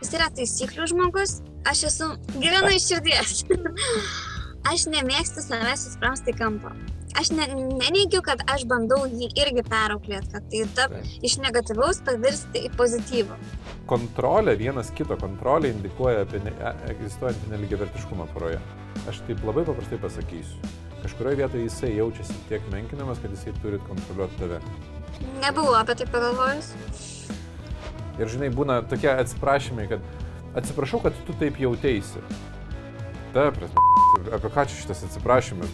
jis yra taisyklių žmogus, aš esu gyvena iš širdies. aš nemėgstu savęs įsprausti į kampą. Aš ne, neneigiu, kad aš bandau jį irgi perauklėti, kad tai tap, iš negatyvaus pavirsti į pozityvų. Kontrolė, vienas kito kontrolė indikuoja apie ne, e, egzistuojantį neligiavertiškumą poroje. Aš taip labai paprastai pasakysiu. Kažkurioje vietoje jisai jaučiasi tiek menkinamas, kad jisai turi kontroliuoti tave. Nebuvau apie tai pagalvojus. Ir žinai, būna tokie atsiprašymai, kad atsiprašau, kad tu taip jauteisi. Ta prasme, apie ką čia šitas atsiprašymas?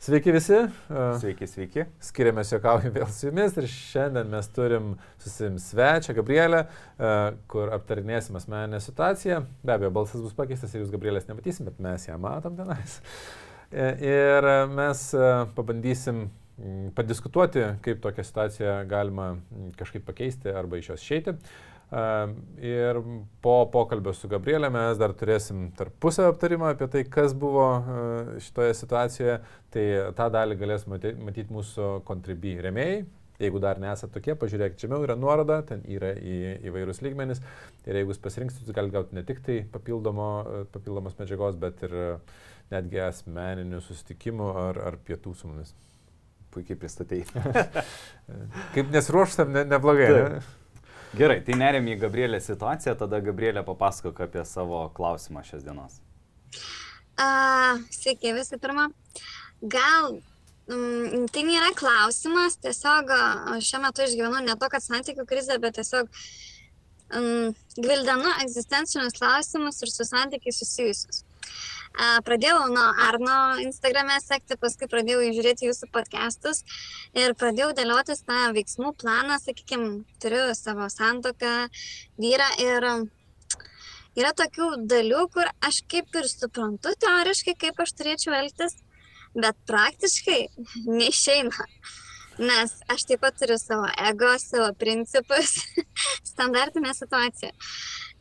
Sveiki visi. Sveiki, sveiki. Skiriamės juokaujam vėl su jumis ir šiandien mes turim susim svečią Gabrielę, kur aptarinėsim asmeninę situaciją. Be abejo, balsas bus pakeistas ir jūs Gabrielės nematysim, bet mes ją matom tenais. E, ir mes pabandysim padiskutuoti, kaip tokią situaciją galima kažkaip pakeisti arba iš jos išeiti. Ir po pokalbio su Gabrielė mes dar turėsim tarpusio aptarimą apie tai, kas buvo šitoje situacijoje. Tai tą dalį galės matyti mūsų kontribį remėjai. Jeigu dar nesate tokie, pažiūrėkite, čia yra nuoroda, ten yra į įvairius lygmenis. Ir jeigu jūs pasirinksit, jūs galite gauti ne tik tai papildomos medžiagos, bet ir netgi asmeninių susitikimų ar, ar pietų su mumis. Puikiai pristatėjai. Kaip nesiruoštam, ne, neblogai. Ne? Gerai, tai nerėm į Gabrielę situaciją, tada Gabrielė papasakok apie savo klausimą šios dienos. Uh, sveiki, visų pirma. Gal mm, tai nėra klausimas, tiesiog šiuo metu išgyvenu ne to, kad santykių krizė, bet tiesiog mm, gvildenu egzistencinius klausimus ir su santykiai susijusius. Pradėjau nuo Arno Instagram'e sekti, paskui pradėjau žiūrėti jūsų podcastus ir pradėjau dėliotis tą veiksmų planą, sakykime, turiu savo santoką, vyrą ir yra tokių dalių, kur aš kaip ir suprantu teoriškai, kaip aš turėčiau elgtis, bet praktiškai neišeina. Nes aš taip pat turiu savo ego, savo principus, standartinę situaciją.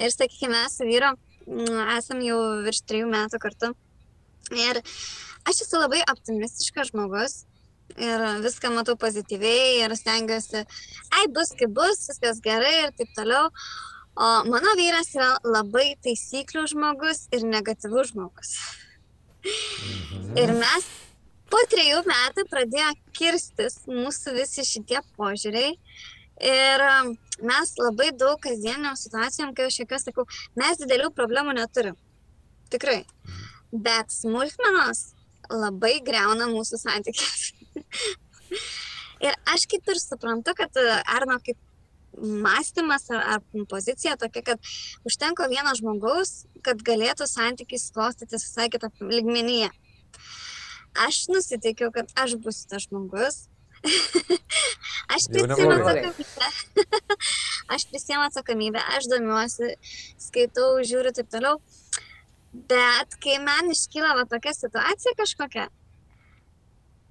Ir sakykime, su vyru esam jau virš trijų metų kartu. Ir aš esu labai optimistiškas žmogus ir viską matau pozityviai ir stengiuosi, ai bus kaip bus, viskas gerai ir taip toliau. O mano vyras yra labai taisyklių žmogus ir negatyvus žmogus. Mhm. Ir mes po trejų metų pradėjo kirstis mūsų visi šitie požiūriai. Ir mes labai daug kasdieniam situacijom, kai aš jokios sakau, mes didelių problemų neturim. Tikrai. Bet smulkmenos labai greuna mūsų santykės. ir aš kaip ir suprantu, kad Arno kaip mąstymas ar, ar pozicija tokia, kad užtenka vieno žmogaus, kad galėtų santykiai sklostytis visai kitą ligmenyje. Aš nusiteikiau, kad aš būsiu tas žmogus, aš prisiemu atsakomybę. aš prisiemu atsakomybę, aš domiuosi, skaitau, žiūriu taip toliau. Bet kai man iškyla va tokia situacija kažkokia,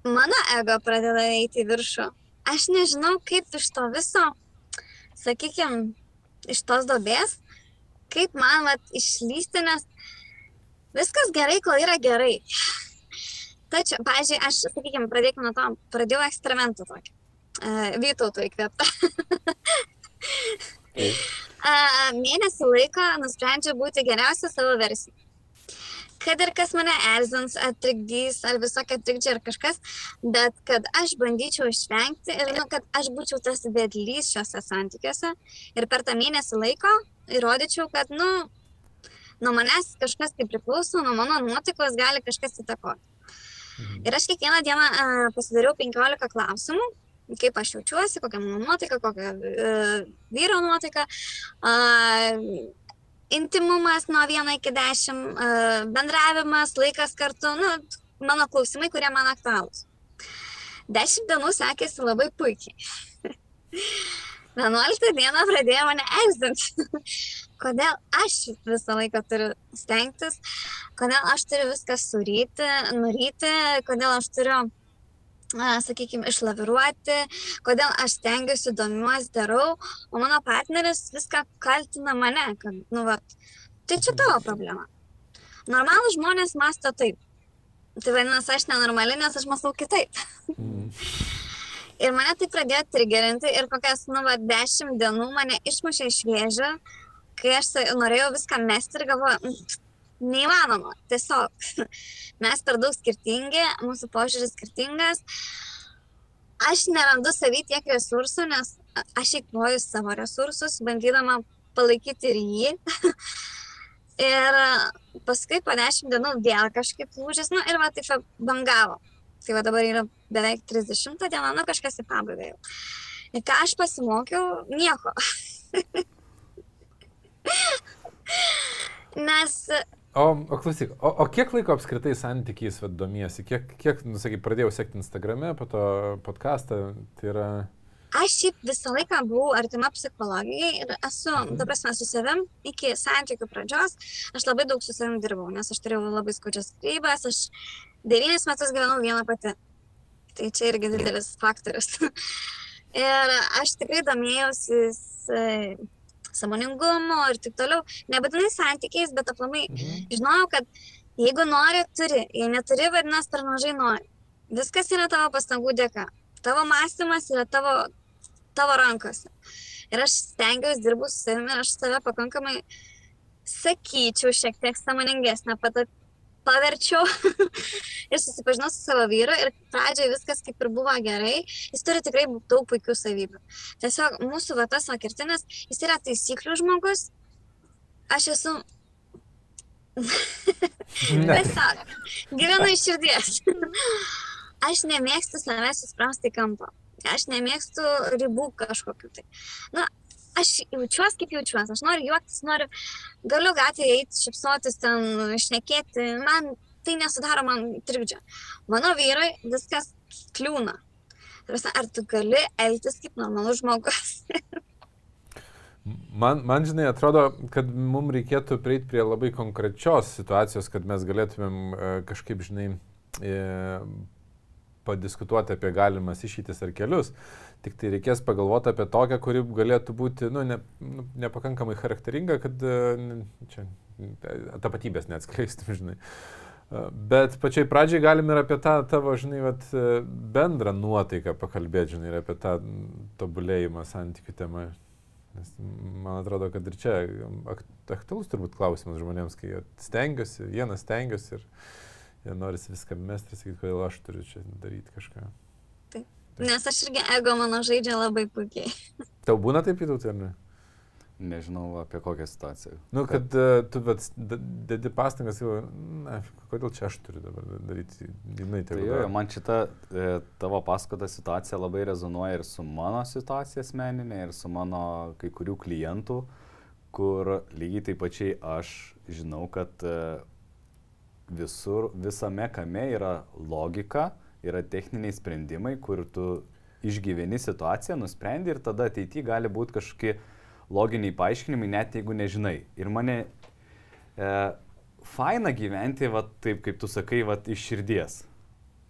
mano ego pradeda eiti į viršų. Aš nežinau, kaip iš to viso, sakykime, iš tos dobės, kaip man vat, išlysti, nes viskas gerai, kol yra gerai. Tačiau, pažiūrėjau, aš, sakykime, pradėkime nuo to, pradėjau eksperimentą tokį. Uh, Vytautų įkvėptą. uh, mėnesį laiko nusprendžiau būti geriausia savo versija. Kad ir kas mane erzins, atrikdys, ar visokia trikdžiai ar kažkas, bet kad aš bandyčiau išvengti ir nu, kad aš būčiau tas vedlys šiuose santykiuose ir per tą mėnesį laiko įrodyčiau, kad, nu, nuo manęs kažkas tai priklauso, nuo mano nuotaikos gali kažkas įtakoti. Mhm. Ir aš kiekvieną dieną uh, pasidariau 15 klausimų, kaip aš jaučiuosi, kokia mano nuotaika, kokia uh, vyro nuotaika, uh, intimumas nuo 1 iki 10, uh, bendravimas, laikas kartu, nu, mano klausimai, kurie man aktualūs. Dešimt dienų sekėsi labai puikiai. 11 dieną pradėjo mane erzinti. Kodėl aš visą laiką turiu stengtis, kodėl aš turiu viską suryti, nuryti, kodėl aš turiu, sakykime, išlaviruoti, kodėl aš stengiuosi, domiuosi, darau, o mano partneris viską kaltina mane, kad, nu, va, tai čia tavo problema. Normalų žmonės masto taip. Tai vadinasi, aš nenormali, nes aš mąstau kitaip. Mm. Ir mane tai pradėjo trigerinti ir kokias, nu, va, dešimt dienų mane išmušė iš vėžio, kai aš norėjau viską mesti ir galvoju, "Mm, neįmanoma, tiesiog mes per daug skirtingi, mūsų požiūris skirtingas. Aš nerandu savy tiek resursų, nes aš eikvoju savo resursus, bandydama palaikyti ir jį. ir paskui po dešimt dienų vėl kažkaip lūžis, nu ir va taip bangavo. Tai va dabar yra beveik 30 diena, nu kažkas į pabaigą jau. Ir ką aš pasimokiau? Nieko. Nes O, o klausyk, o, o kiek laiko apskritai santykiais vad domiesi? Kiek, kiek nu, sakai, pradėjau sekti Instagrame, po to podcastą, tai yra... aš šiaip visą laiką buvau artima psichologijai ir esu, ta prasme, su savim iki santykių pradžios, aš labai daug su savim dirbau, nes aš turėjau labai skaudžias skrybas, aš devynis metus gyvenau vieną pati. Tai čia irgi didelis faktorius. ir aš tikrai domėjausi s- samoningumu ir taip toliau, nebūtinai santykiais, bet aplamai Mhm. žinojau, kad jeigu nori, turi, jei neturi, vadinasi, per mažai nori. Viskas yra tavo pastangų dėka. Tavo mąstymas yra tavo, tavo rankose. Ir aš stengiausi, dirbu su savimi ir aš save pakankamai, sakyčiau, šiek tiek samoningesnę pata- paverčiau ir susipažinau su savo vyru ir pradžioje viskas kaip ir buvo gerai. Jis turi tikrai daug puikių savybių. Tiesiog mūsų va tas vakirtinis, jis yra taisyklių žmogus. Aš esu. Tiesiog, gyvenu iš širdies. Aš nemėgstu savęs įsprausti į kampą. Aš nemėgstu ribų kažkokiu tai. Na, aš jaučiuosi kaip jaučiuosi. Aš noriu juoktis, noriu, galiu gatvėje eiti, šipsotis ten, šnekėti. Man tai nesudaro man trikdžio. Mano vyrui viskas kliūna. Ar tu gali elgtis kaip normalus žmogus? Man, man, žinai, atrodo, kad mums reikėtų prieiti prie labai konkrečios situacijos, kad mes galėtumėm e, kažkaip, žinai, e, padiskutuoti apie galimas išeitis ar kelius. Tik tai reikės pagalvoti apie tokią, kuri galėtų būti, nu, ne, nu, nepakankamai charakteringa, kad e, čia e, tapatybės neatskleistum, žinai. E, Bet pačiai pradžiai galim ir apie tą tavo, žinai, vat, bendrą nuotaiką pakalbėti, žinai, ir apie tą tobulėjimą santykių temą. Nes man atrodo, kad ir čia ak- aktualus turbūt klausimas žmonėms, kai jie stengiasi, vienas stengiasi ir jie nori viską mesti ir sakyti, kodėl aš turiu čia daryti kažką. Nes aš irgi ego mano žaidžia labai puikiai. Tau būna taip įtauti, ar ne? Nežinau apie kokią situaciją. Nu, kad uh, tu d- dedi pastangas, jau, na, kodėl čia aš turiu dabar daryti, jinai Tai jo, jo, man šita e, tavo pasakota situacija labai rezonuoja ir su mano situacija asmeninė, ir su mano kai kurių klientų, kur lygiai taip pačiai aš žinau, kad e, visur, visame kame yra logika, yra techniniai sprendimai, kur tu išgyveni situaciją, nusprendi ir tada ateityje gali būti kažkokie loginiai paaiškinimai, net jeigu nežinai. Ir mane e, faina gyventi, va, taip kaip tu sakai, va, iš širdies.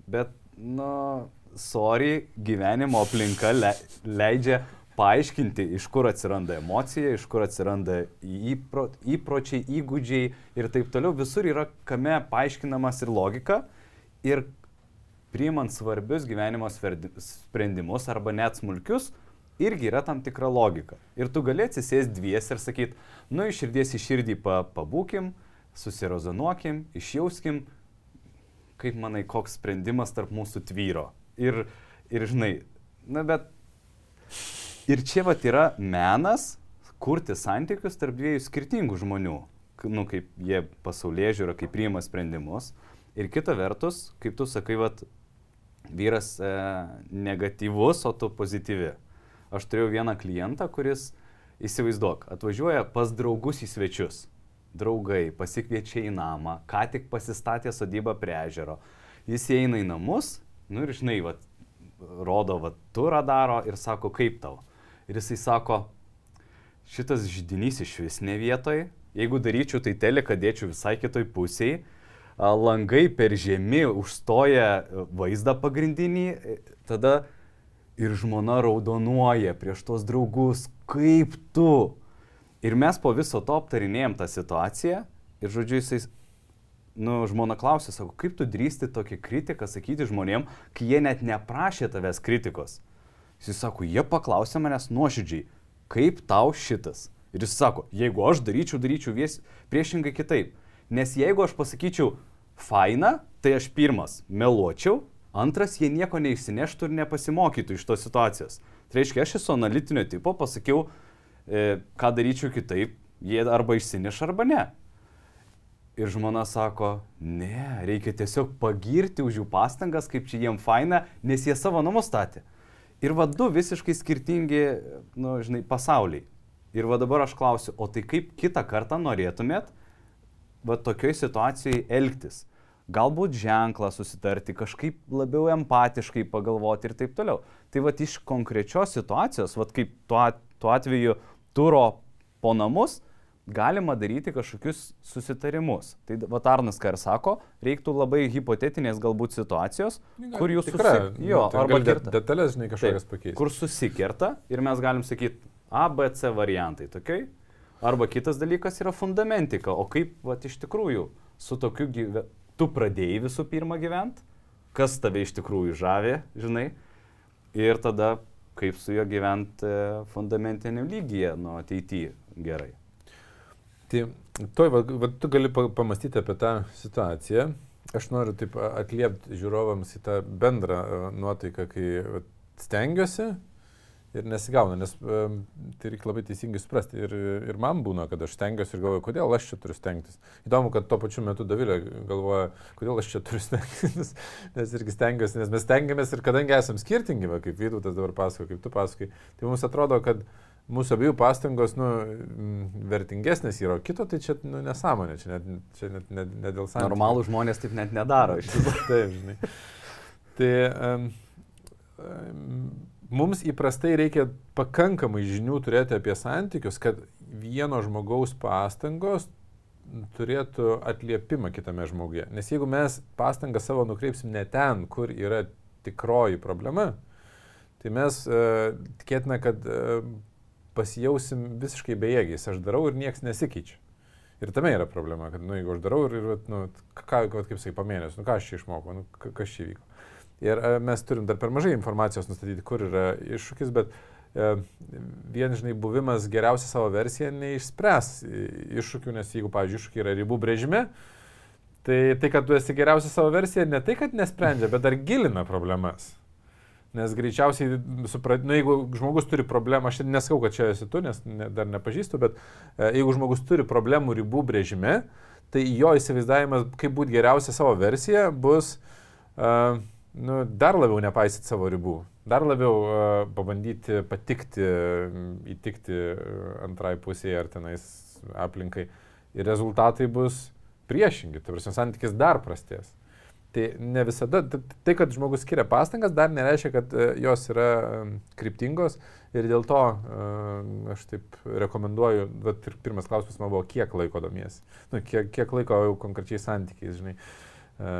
Bet, nu, sorry, gyvenimo aplinka le, leidžia paaiškinti, iš kur atsiranda emocija, iš kur atsiranda įpro, įpročiai, įgūdžiai ir taip toliau. Visur yra kame paaiškinamas ir logika. Ir priimant svarbius gyvenimo sprendimus arba net smulkius, irgi yra tam tikra logika. Ir tu gali atsisėsti dvies ir sakyti, nu iš širdies į širdį pa, pabūkim, susirozonuokim, išjauskim, kaip manai, koks sprendimas tarp mūsų tvyro. Ir, ir žinai, na bet ir čia vat yra menas kurti santykius tarp dviejų skirtingų žmonių, nu kaip jie pasaulyje žiūri, kaip priima sprendimus. Ir kita vertus, kaip tu sakai, vat, vyras e, negatyvus, o tu pozityvi. Aš turėjau vieną klientą, kuris, įsivaizduok, atvažiuoja pas draugus į svečius. Draugai pasikviečia į namą, ką tik pasistatė sodybą prie ežero. Jis įeina į namus, nu ir žinai, vat, rodo, va, turą daro ir sako, kaip tau. Ir jisai sako, šitas žydinys iš vis ne vietoj, jeigu daryčiau tai teleką dėčiau visai kitoj pusėje, langai per žemi užstoja e, vaizdą pagrindinį, e, tada ir žmona raudonuoja prieš tos draugus, kaip tu. Ir mes po viso to aptarinėjom tą situaciją ir, žodžiu, jisai nu, žmona klausė, sako, kaip tu drįsti tokį kritiką sakyti žmonėm, kai jie net neprašė tavęs kritikos. Jis sako, jie paklausė manęs nuoširdžiai, kaip tau šitas. Ir jis sako, jeigu aš daryčiau, daryčiau vies, priešingai kitaip. Nes jeigu aš pasakyčiau faina, tai aš pirmas meluočiau, antras jie nieko neišsineštų ir nepasimokytų iš tos situacijos. Tai reiškia, aš esu analitinio tipo, pasakiau, e, ką daryčiau kitaip, jie arba išsineš arba ne. Ir žmona sako, ne, reikia tiesiog pagirti už jų pastangas, kaip čia jiem faina, nes jie savo namus statė. Ir va du visiškai skirtingi, nu, žinai, pasauliai. Ir va dabar aš klausiu, o tai kaip kitą kartą norėtumėt, va tokioj situacijai elgtis? Galbūt ženklą susitarti, kažkaip labiau empatiškai pagalvoti ir taip toliau. Tai va iš konkrečios situacijos, va kaip tuo, tuo atveju turo po namus, galima daryti kažkokius susitarimus. Tai Vatarnas ką ir sako, reiktų labai hipotetinės galbūt situacijos, kur jūs susikerta. Jo, nu, tai arba de, detalės, žinai, kažkokias pakeisti. Kur susikerta ir mes galim sakyti A, B, C variantai, tokiai. Arba kitas dalykas yra fundamentika, o kaip, va, iš tikrųjų, su tokiu gyve... tu pradėjai visų pirma gyventi, kas tave iš tikrųjų žavė, žinai, ir tada kaip su juo gyventi e, fundamentiniam lygyje, nu, ateityje gerai. Tai toj, va, va, tu gali pamastyti apie tą situaciją. Aš noriu taip atliepti žiūrovams į tą bendrą nuotaiką, kai stengiuosi ir nesigauna, nes tai reikia labai teisingai suprasti. Ir, ir man būna, kad aš stengiuosi ir galvoju, kodėl aš čia turiu stengtis. Įdomu, kad tuo pačiu metu Davilė galvoja, kodėl aš čia turiu stengtis, nes irgi stengiuosi, nes mes stengiamės ir kadangi esame skirtingi, va, kaip Vytautas dabar pasako, kaip tu pasakai, tai mums atrodo, kad mūsų abiejų pastangos nu, vertingesnės yra, o kito tai čia nu, nesąmonė, čia net, čia net ne, ne dėl santykių. Normalų žmonės taip net nedaro. taip, žinai. Tai um, mums įprastai reikia pakankamai žinių turėti apie santykius, kad vieno žmogaus pastangos turėtų atliepimą kitame žmoguje. Nes jeigu mes pastangą savo nukreipsim ne ten, kur yra tikroji problema, tai mes uh, tikėtina, kad uh, pasijausim visiškai bejėgiais. Aš darau ir niekas nesikeičia. Ir tame yra problema, kad, nu, jeigu aš darau ir, ir nu, ką, kaip sakai, pamėnės, nu, ką aš čia išmokau, nu, kas čia vyko. Ir e, mes turim dar per mažai informacijos nustatyti, kur yra iššūkis, bet e, vien, žinai, buvimas geriausia savo versija neišspręs iššūkių, nes jeigu, pavyzdžiui, iššūkiai yra ribų brėžime, tai tai, kad tu esi geriausia savo versija, ne tai, kad nesprendžia, bet dar gilina problemas. Nes greičiausiai, suprat, nu, jeigu žmogus turi problemą, aš nesakau, kad čia esi tu, nes ne, dar nepažįstu, bet e, jeigu žmogus turi problemų ribų brėžime, tai jo įsivaizdavimas, kaip būti geriausia savo versija, bus e, nu, dar labiau nepaisyti savo ribų, dar labiau e, pabandyti patikti, įtikti antrai pusėje ar tenais aplinkai. Ir rezultatai bus priešingi, tai prasme, santykis dar prastės. Tai ne visada, tai kad žmogus skiria pastangas, dar nereiškia, kad e, jos yra kryptingos ir dėl to e, aš taip rekomenduoju, bet ir pirmas klausimas man buvo, kiek laiko domiesi, nu, kiek, kiek laiko jau konkrečiai santykiais, žinai. E,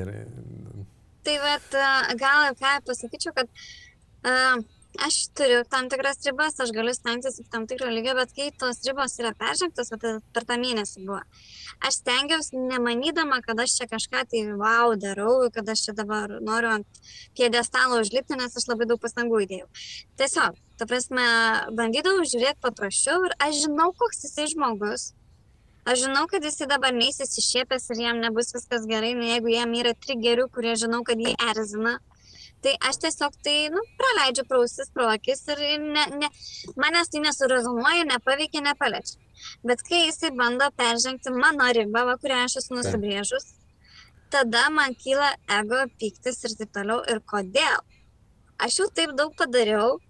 ir, tai bet gal ką pasakyčiau, kad uh, aš turiu tam tikras ribas, aš galiu stengtis iki tam tikro lygio, bet kai tos ribos yra peržengtos, per tą mėnesį buvo, aš stengiausi nemanydama, kad aš čia kažką tai wow darau, kad aš čia dabar noriu ant piedestalo užlipti, nes aš labai daug pastangų įdėjau. Tiesiog, ta prasme, bandydavau žiūrėti paprasčiau ir aš žinau, koks jisai žmogus. Aš žinau, kad jisai dabar neįsis išėpęs ir jam nebus viskas gerai, nu, jeigu jam yra trigerių, kurie žinau, kad jį erzina tai aš tiesiog tai, nu, praleidžiu prausis, pro akis ir ne, ne, manęs tai nesurezonuoja, nepaveikia, nepaliečia. Bet kai jisai bando peržengti mano ribą, va, kurią aš esu nusibrėžus, tada man kyla ego, piktis ir taip toliau. Ir kodėl? Aš jau taip daug padariau,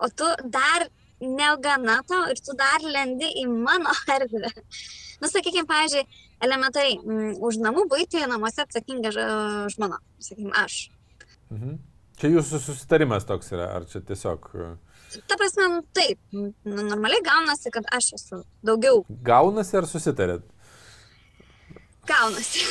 o tu dar negana to ir tu dar lendi į mano erdvę. Nu, sakykime, pavyzdžiui, elementariai, m, mm, už namų būti namuose atsakinga žmona, sakykime, aš. Mhm. Čia jūsų susitarimas toks yra, ar čia tiesiog... E, Ta prasme, nu, taip, nu, normaliai gaunasi, kad aš esu daugiau. Gaunasi ar susitarėt? Gaunasi.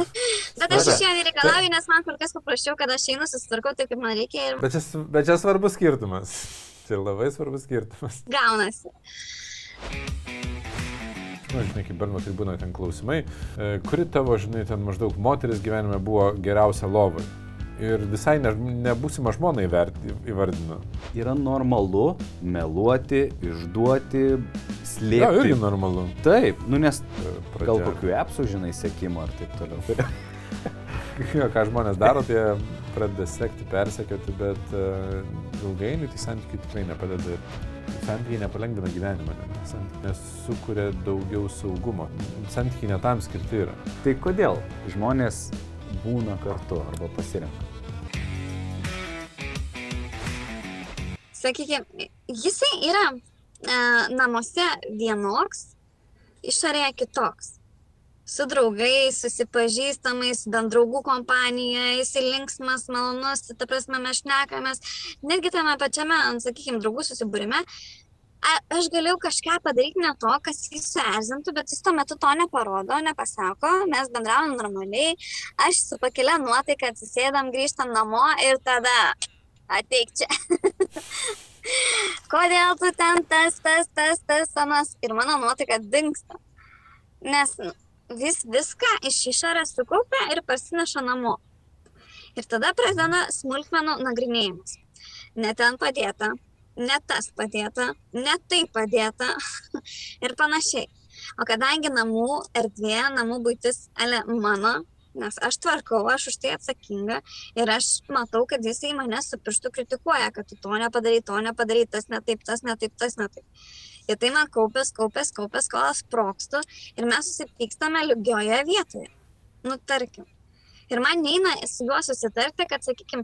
bet aš iš jo nereikalauju, nes man kur kas paprasčiau, kad aš einu, susitvarkau taip, kaip man reikia. Ir... Bet, čia, bet čia svarbus skirtumas. Čia labai svarbus skirtumas. Gaunasi. nu, žinai, kaip berno, tai būna ten klausimai, e, kuri tavo, žinai, ten maždaug moteris gyvenime buvo geriausia lovai. Ir visai ne, nebūsima žmona įvardino. Yra normalu meluoti, išduoti, slėpti. Ja, irgi normalu. Taip, nu nes Pradė. gal kokiu apsu, žinai, sėkimo ar taip toliau. jo, ką žmonės daro, tai pradeda sekti, persekioti, bet uh, ilgainiui tai santykiai tikrai nepadeda. Santykiai nepalengvina gyvenimą, santykiai nesukuria daugiau saugumo. Santykiai netam skirti yra. Tai kodėl žmonės būna kartu arba pasirenka? Sakykime, jisai yra e, namuose vienoks, išorėje kitoks su draugais, susipažįstamais, bent draugų kompanija, jis linksmas, malonus, ta prasme mes šnekamės, netgi tame pačiame, sakykime, draugų susibūrime, aš galėjau kažką padaryti ne to, kas jį suerzintų, bet jis tuo metu to neparodo, nepasako, mes bendravom normaliai, aš su pakelia nuotaika atsisėdam, grįžtam namo ir tada ateik čia. Kodėl tu ten tas, tas, tas, tas, anas ir mano nuotaika dinksta. Nes vis viską iš išorės sukaupia ir parsineša namo. Ir tada prasideda smulkmenų nagrinėjimas. Ne ten padėta, ne tas padėta, ne tai padėta ir panašiai. O kadangi namų erdvė, namų būtis, ale mano, nes aš tvarkau, aš už tai atsakinga ir aš matau, kad jisai mane su pirštu kritikuoja, kad tu to nepadarai, to nepadarai, tas netaip, tas netaip, tas netaip. Ir tai man kaupės, kaupės, kaupės, kol aš sprokstu ir mes susipykstame lygioje vietoje. Nu, tarkim. Ir man neina su juo susitarti, kad, sakykime,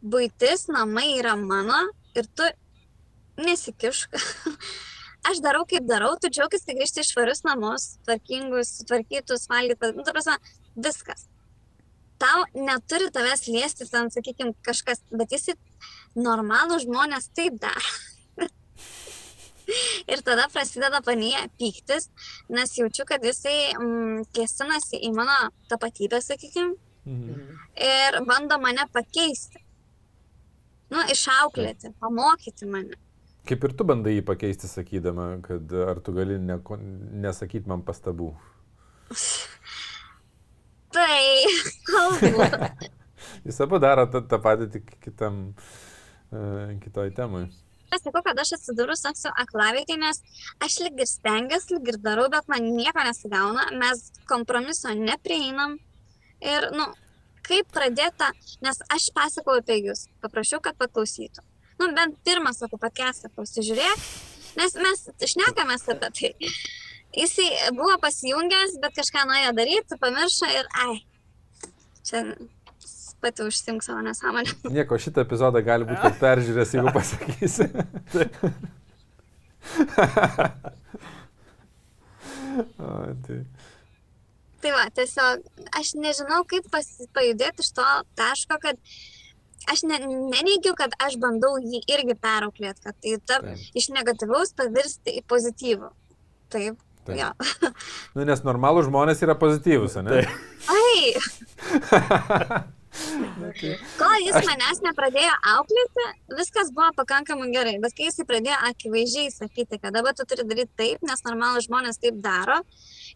būtis, namai yra mano ir tu nesikišk. aš darau, kaip darau, tu džiaugis, tai grįžti iš švarius namus, tvarkingus, tvarkytus, valgytus, nu, prasme, viskas. Tau neturi tavęs liesti ten, sakykime, kažkas, bet jis normalų žmonės taip daro. Ir tada prasideda panyje pyktis, nes jaučiu, kad jisai mm, kėsinasi į mano tapatybę, sakykime, mhm. ir bando mane pakeisti. Nu, išauklėti, pamokyti mane. Kaip ir tu bandai jį pakeisti, sakydama, kad ar tu gali ne, nesakyti man pastabų. Tai, kalbu. Jis abu daro tą, tą patį tik kitam, uh, kitoj temai sakau, kad aš atsidūrus esu aklavietė, nes aš lyg ir stengiuosi, lyg ir darau, bet man nieko nesigauna, mes kompromiso neprieinam. Ir, nu, kaip pradėta, nes aš pasakau apie jūs, paprašiau, kad paklausytų. Nu, bent pirmą savo pakestą pasižiūrėk, nes mes šnekamės apie tai. Jisai buvo pasijungęs, bet kažką nuėjo daryti, pamiršo ir, ai, čia pati užsimk savo nesąmonę. Nieko, šitą epizodą gali būti peržiūrės, jeigu pasakysi. o, tai. tai va, tiesiog aš nežinau, kaip pajudėti iš to taško, kad aš ne, neneigiu, kad aš bandau jį irgi perauklėti, kad tai ta, iš negatyvaus pavirsti į pozityvų. Taip. Taip. Ja. nu, nes normalų žmonės yra pozityvus, ne? Taip. Ai! Kol jis aš... manęs nepradėjo auklėti, viskas buvo pakankamai gerai, bet kai jis pradėjo akivaizdžiai sakyti, kad dabar tu turi daryti taip, nes normalų žmonės taip daro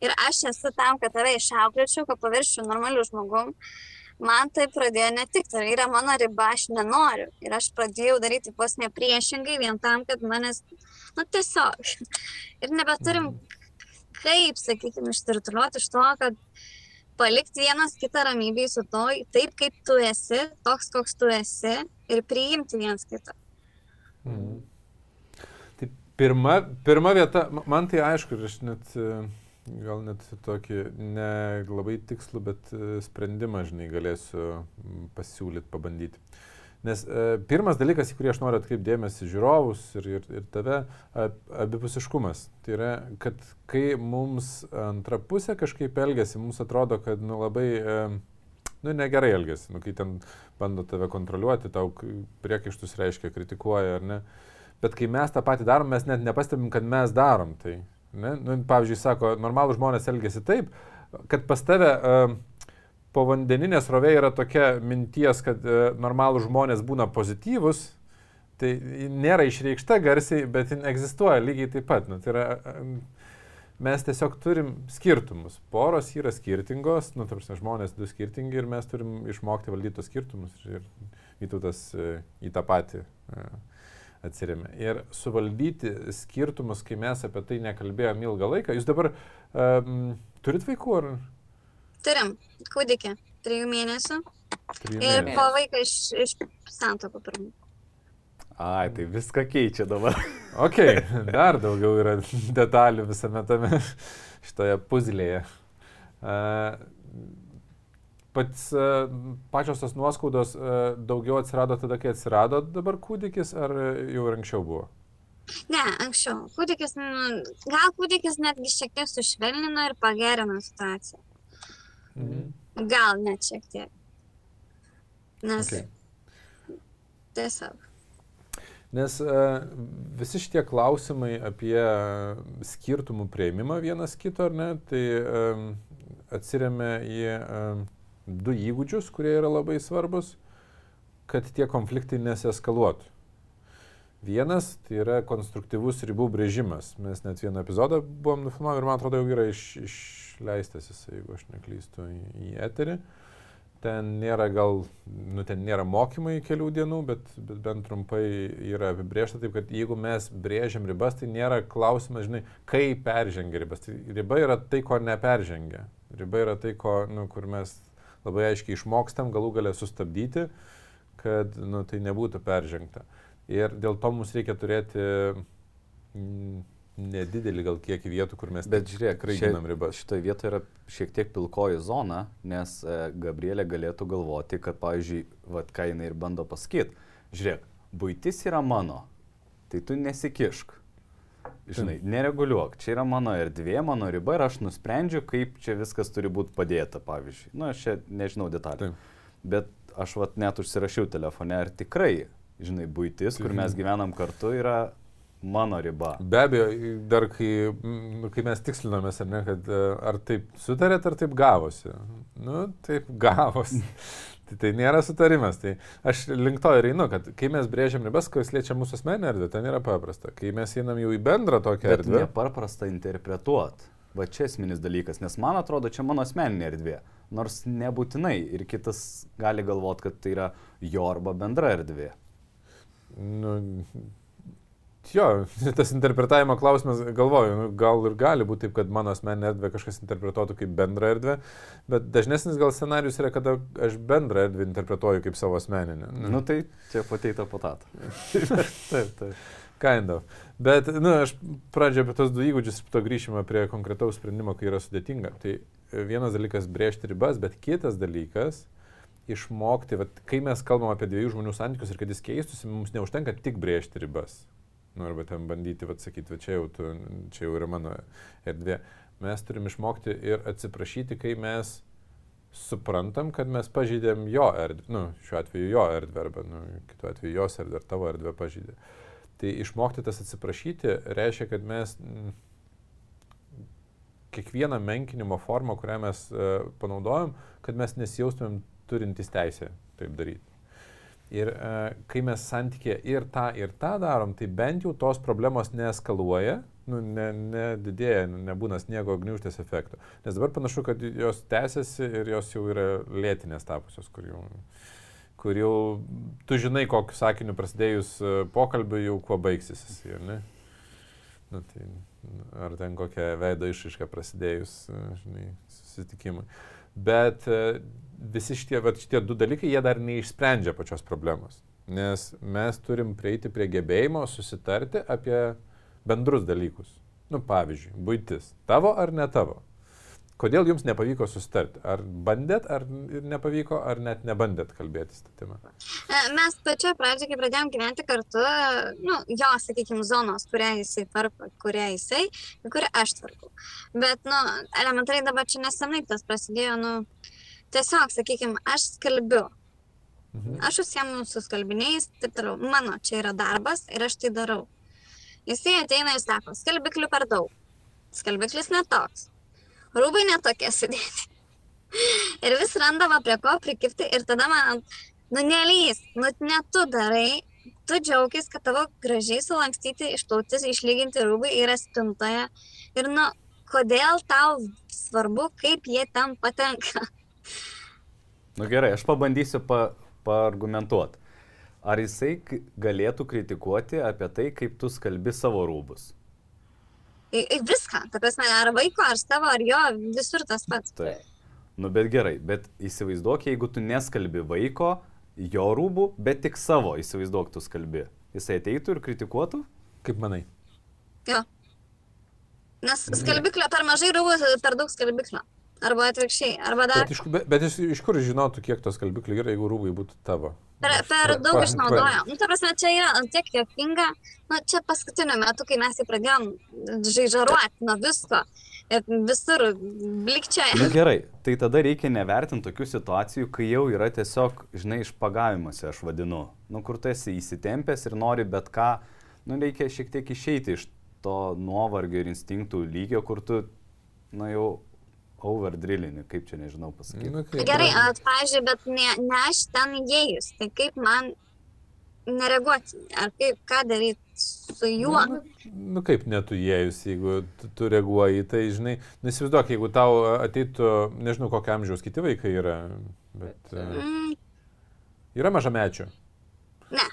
ir aš esu tam, kad tave išauklėčiau, kad paviršiu normalių žmogum, man tai pradėjo netikti, tai yra mano riba, aš nenoriu ir aš pradėjau daryti vos nepriešingai vien tam, kad manęs, nu tiesiog, ir nebeturim kaip, sakykime, ištirtuliuoti iš to, kad palikti vienas kitą ramybėje su to, taip kaip tu esi, toks koks tu esi ir priimti vienas kitą. Mm. Tai pirma, pirma vieta, man tai aišku, aš net, gal net tokį ne labai tikslų, bet e, sprendimą, žinai, galėsiu pasiūlyti, pabandyti. Nes e, pirmas dalykas, į kurį aš noriu atkreipdėmėsi žiūrovus ir, ir, ir tave, abipusiškumas. Tai yra, kad kai mums antra pusė kažkaip elgesi, mums atrodo, kad nu, labai, e, nu, negerai elgesi, nu, kai ten bando tave kontroliuoti, tau priekaištus reiškia, kritikuoja ar ne. Bet kai mes tą patį darom, mes net nepastebim, kad mes darom tai. Ne? Nu, pavyzdžiui, sako, normalų žmonės elgesi taip, kad pas tave uh, povandeninė srovė yra tokia minties, kad e, normalų žmonės būna pozityvus, tai nėra išreikšta garsiai, bet jin egzistuoja lygiai taip pat. Nu, tai yra, mes tiesiog turim skirtumus. Poros yra skirtingos, nu, ta prasme, žmonės du skirtingi ir mes turim išmokti valdyti tos skirtumus. Ir Vytautas e, į tą patį e, atsirėmė. Ir suvaldyti skirtumus, kai mes apie tai nekalbėjom ilgą laiką. Jūs dabar um, turit vaikų ar? Turim kūdikį, trijų mėnesių. Trijų Ir mėnesių? po vaiką iš, iš santokų pirmų. Ai, tai viską keičia dabar. Ok, dar daugiau yra detalių visame tame šitoje puzlėje. Uh, pats, uh, pačios tos nuoskaudos uh, daugiau atsirado tada, kai atsirado dabar kūdikis, ar jau ir anksčiau buvo? Ne, anksčiau. Kūdikis, gal kūdikis netgi šiek tiek sušvelnino ir pagerino situaciją. Mhm. Gal net šiek tiek. Nes Okay. tiesiog. Nes uh, visi šitie klausimai apie skirtumų prieimimą vienas kito, ar ne, tai atsiriamia į du įgūdžius, kurie yra labai svarbus, kad tie konfliktai neseskaluotų. Vienas tai yra konstruktyvus ribų brėžimas. Mes net vieną epizodą buvom nufilmavę ir man atrodo jau yra iš, išleistas jis, jeigu aš neklystu, į, į eterį. Ten nėra gal, nu ten nėra mokymai kelių dienų, bet, bet bent trumpai yra apibriešta taip, kad jeigu mes brėžiam ribas, tai nėra klausimas, žinai, kaip peržengia ribas. Tai riba yra tai, ko neperžengia. Riba yra tai, ko, nu, kur mes labai aiškiai išmokstam galų galę sustabdyti, kad nu, tai nebūtų peržengta. Ir dėl to mums reikia turėti mm, nedidelį gal kiekį vietų, kur mes Bet žiūrėk, ginam ribas. Šitoje vietoje yra šiek tiek pilkoji zona, nes e, Gabrielė galėtų galvoti, kad, pavyzdžiui, vat, ką jinai ir bando pasakyti, žiūrėk, būtis yra mano, tai tu nesikišk. Žinai, nereguliuok, čia yra mano erdvė, mano riba ir aš nusprendžiu, kaip čia viskas turi būti padėta, pavyzdžiui. Na, aš čia nežinau detalių. Bet aš vat net užsirašiau telefone, ar tikrai, žinai, būtis, kur mes gyvenam kartu, yra mano riba. Be abejo, dar kai, nu, kai mes tikslinomės, ar ne, kad e, ar taip sutarėt, ar taip gavosi. Nu, taip gavosi. tai tai nėra sutarimas. Tai aš link to ir einu, kad kai mes brėžiam ribas, kas liečia mūsų asmenį erdvę, ten yra paprasta. Kai mes einam jau į bendrą tokią Bet erdvę. nepaprasta interpretuot. Va čia esminis dalykas, nes man atrodo, čia mano asmeninė erdvė. Nors nebūtinai ir kitas gali galvot, kad tai yra jo arba bendra erdvė. Nu, jo, tas interpretavimo klausimas, galvoju, nu, gal ir gali būti taip, kad mano asmeninė erdvė kažkas interpretuotų kaip bendrą erdvę, bet dažnesnis gal scenarius yra, kada aš bendrą erdvę interpretuoju kaip savo asmeninę. Nu tai čia pateita patata. taip, taip. Kind of. Bet, na, nu, aš pradžioje apie tos du įgūdžius ir po to grįšime prie konkretaus sprendimo, kai yra sudėtinga. Tai vienas dalykas brėžti ribas, bet kitas dalykas išmokti, vat, kai mes kalbam apie dviejų žmonių santykius ir kad jis keistųsi, mums neužtenka tik brėžti ribas. Nu, arba ten bandyti, vat, sakyti, va, čia, jau tu, čia jau yra mano erdvė. Mes turim išmokti ir atsiprašyti, kai mes suprantam, kad mes pažydėm jo erdvę, nu, šiuo atveju jo erdvę, arba nu, kitu atveju jos erdvę, ar tavo erdvę pažydė. Tai išmokti tas atsiprašyti reiškia, kad mes mm, kiekvieną menkinimo formą, kurią mes uh, panaudojam, kad mes nesijaustumėm turintys teisę taip daryti. Ir uh, kai mes santykė ir tą, ir tą darom, tai bent jau tos problemos neeskaluoja, nu, ne, nedidėja, nebūna sniego gniužtės efekto. Nes dabar panašu, kad jos tęsiasi ir jos jau yra lėtinės tapusios, kur jau, kur jau tu žinai, kokiu sakiniu prasidėjus e, pokalbiu jau kuo baigsis jis, ar ne? Nu, tai, ar ten kokia veido išaiška prasidėjus, e, žinai, susitikimui. Bet e, visi šitie, vat, šitie du dalykai, jie dar neišsprendžia pačios problemos. Nes mes turim prieiti prie gebėjimo susitarti apie bendrus dalykus. Nu, pavyzdžiui, būtis. Tavo ar ne tavo? Kodėl jums nepavyko susitarti? Ar bandėt, ar nepavyko, ar net nebandėt kalbėtis tą temą? E, Mes pačioje pradžioje, kai pradėjom gyventi kartu, nu, jo, sakykime, zonos, kurią jisai tvarko, kurią jisai, kurią aš tvarkau. Bet, nu, elementariai dabar čia nesenai tas prasidėjo, nu, tiesiog, sakykime, aš skalbiu. Mhm. Aš užsiemu su skalbiniais, taip toliau. Mano čia yra darbas ir aš tai darau. Jisai ateina ir sako, skalbiklių per daug. Skalbiklis netoks. Rūbai netokie sudėti. Ir vis randama prie ko prikipti ir tada man, nu nelys, nu ne tu darai, tu džiaugis, kad tavo gražiai sulankstyti, išplauti, išlyginti rūbai yra spintoje. Ir nu, kodėl tau svarbu, kaip jie ten patenka. Nu gerai, aš pabandysiu pa, paargumentuoti. Ar jisai galėtų kritikuoti apie tai, kaip tu skalbi savo rūbus? Viską, ta prasme, ar vaiko, ar savo, ar jo, visur tas pats. Tai. Nu bet gerai, bet įsivaizduok, jeigu tu neskalbi vaiko, jo rūbų, bet tik savo, įsivaizduok, tu skalbi. Jisai ateitų ir kritikuotų? Kaip manai? Jo. Nes skalbiklio per mažai rūbų, per daug skalbiklio. Arba atvirkščiai, arba dar Bet iš, bet, bet iš, iš kur žinotų, kiek tos kalbiklių yra, jeigu rūbai būtų tavo? Per, per daug išnaudojo. Nu, ta prasme, čia yra tiek jokinga. Nu, čia paskutiniu metu, kai mes jį pradėjom žaižaruoti nuo visko, visur blikčiai. Na gerai, tai tada reikia nevertinti tokių situacijų, kai jau yra tiesiog, žinai, išpagavimuose, aš vadinu. Nu, kur tu esi įsitempęs ir nori bet ką, nu, reikia šiek tiek išeiti iš to nuovargio ir instinktų lygio, kur tu, nu, jau overdrillini, kaip čia nežinau pasakyti. Nu, kaip, Gerai, pavyzdžiui, bet ne, ne aš ten įėjus, tai kaip man nereaguoti, ar kaip, ką daryti su juo. Nu, nu kaip netu įėjus, jeigu tu, tu reaguoji, į tai žinai, nesivaizduok, jeigu tau ateitų, nežinau, kokio amžiaus kiti vaikai yra, bet e, Mm, yra mažamečių. ne,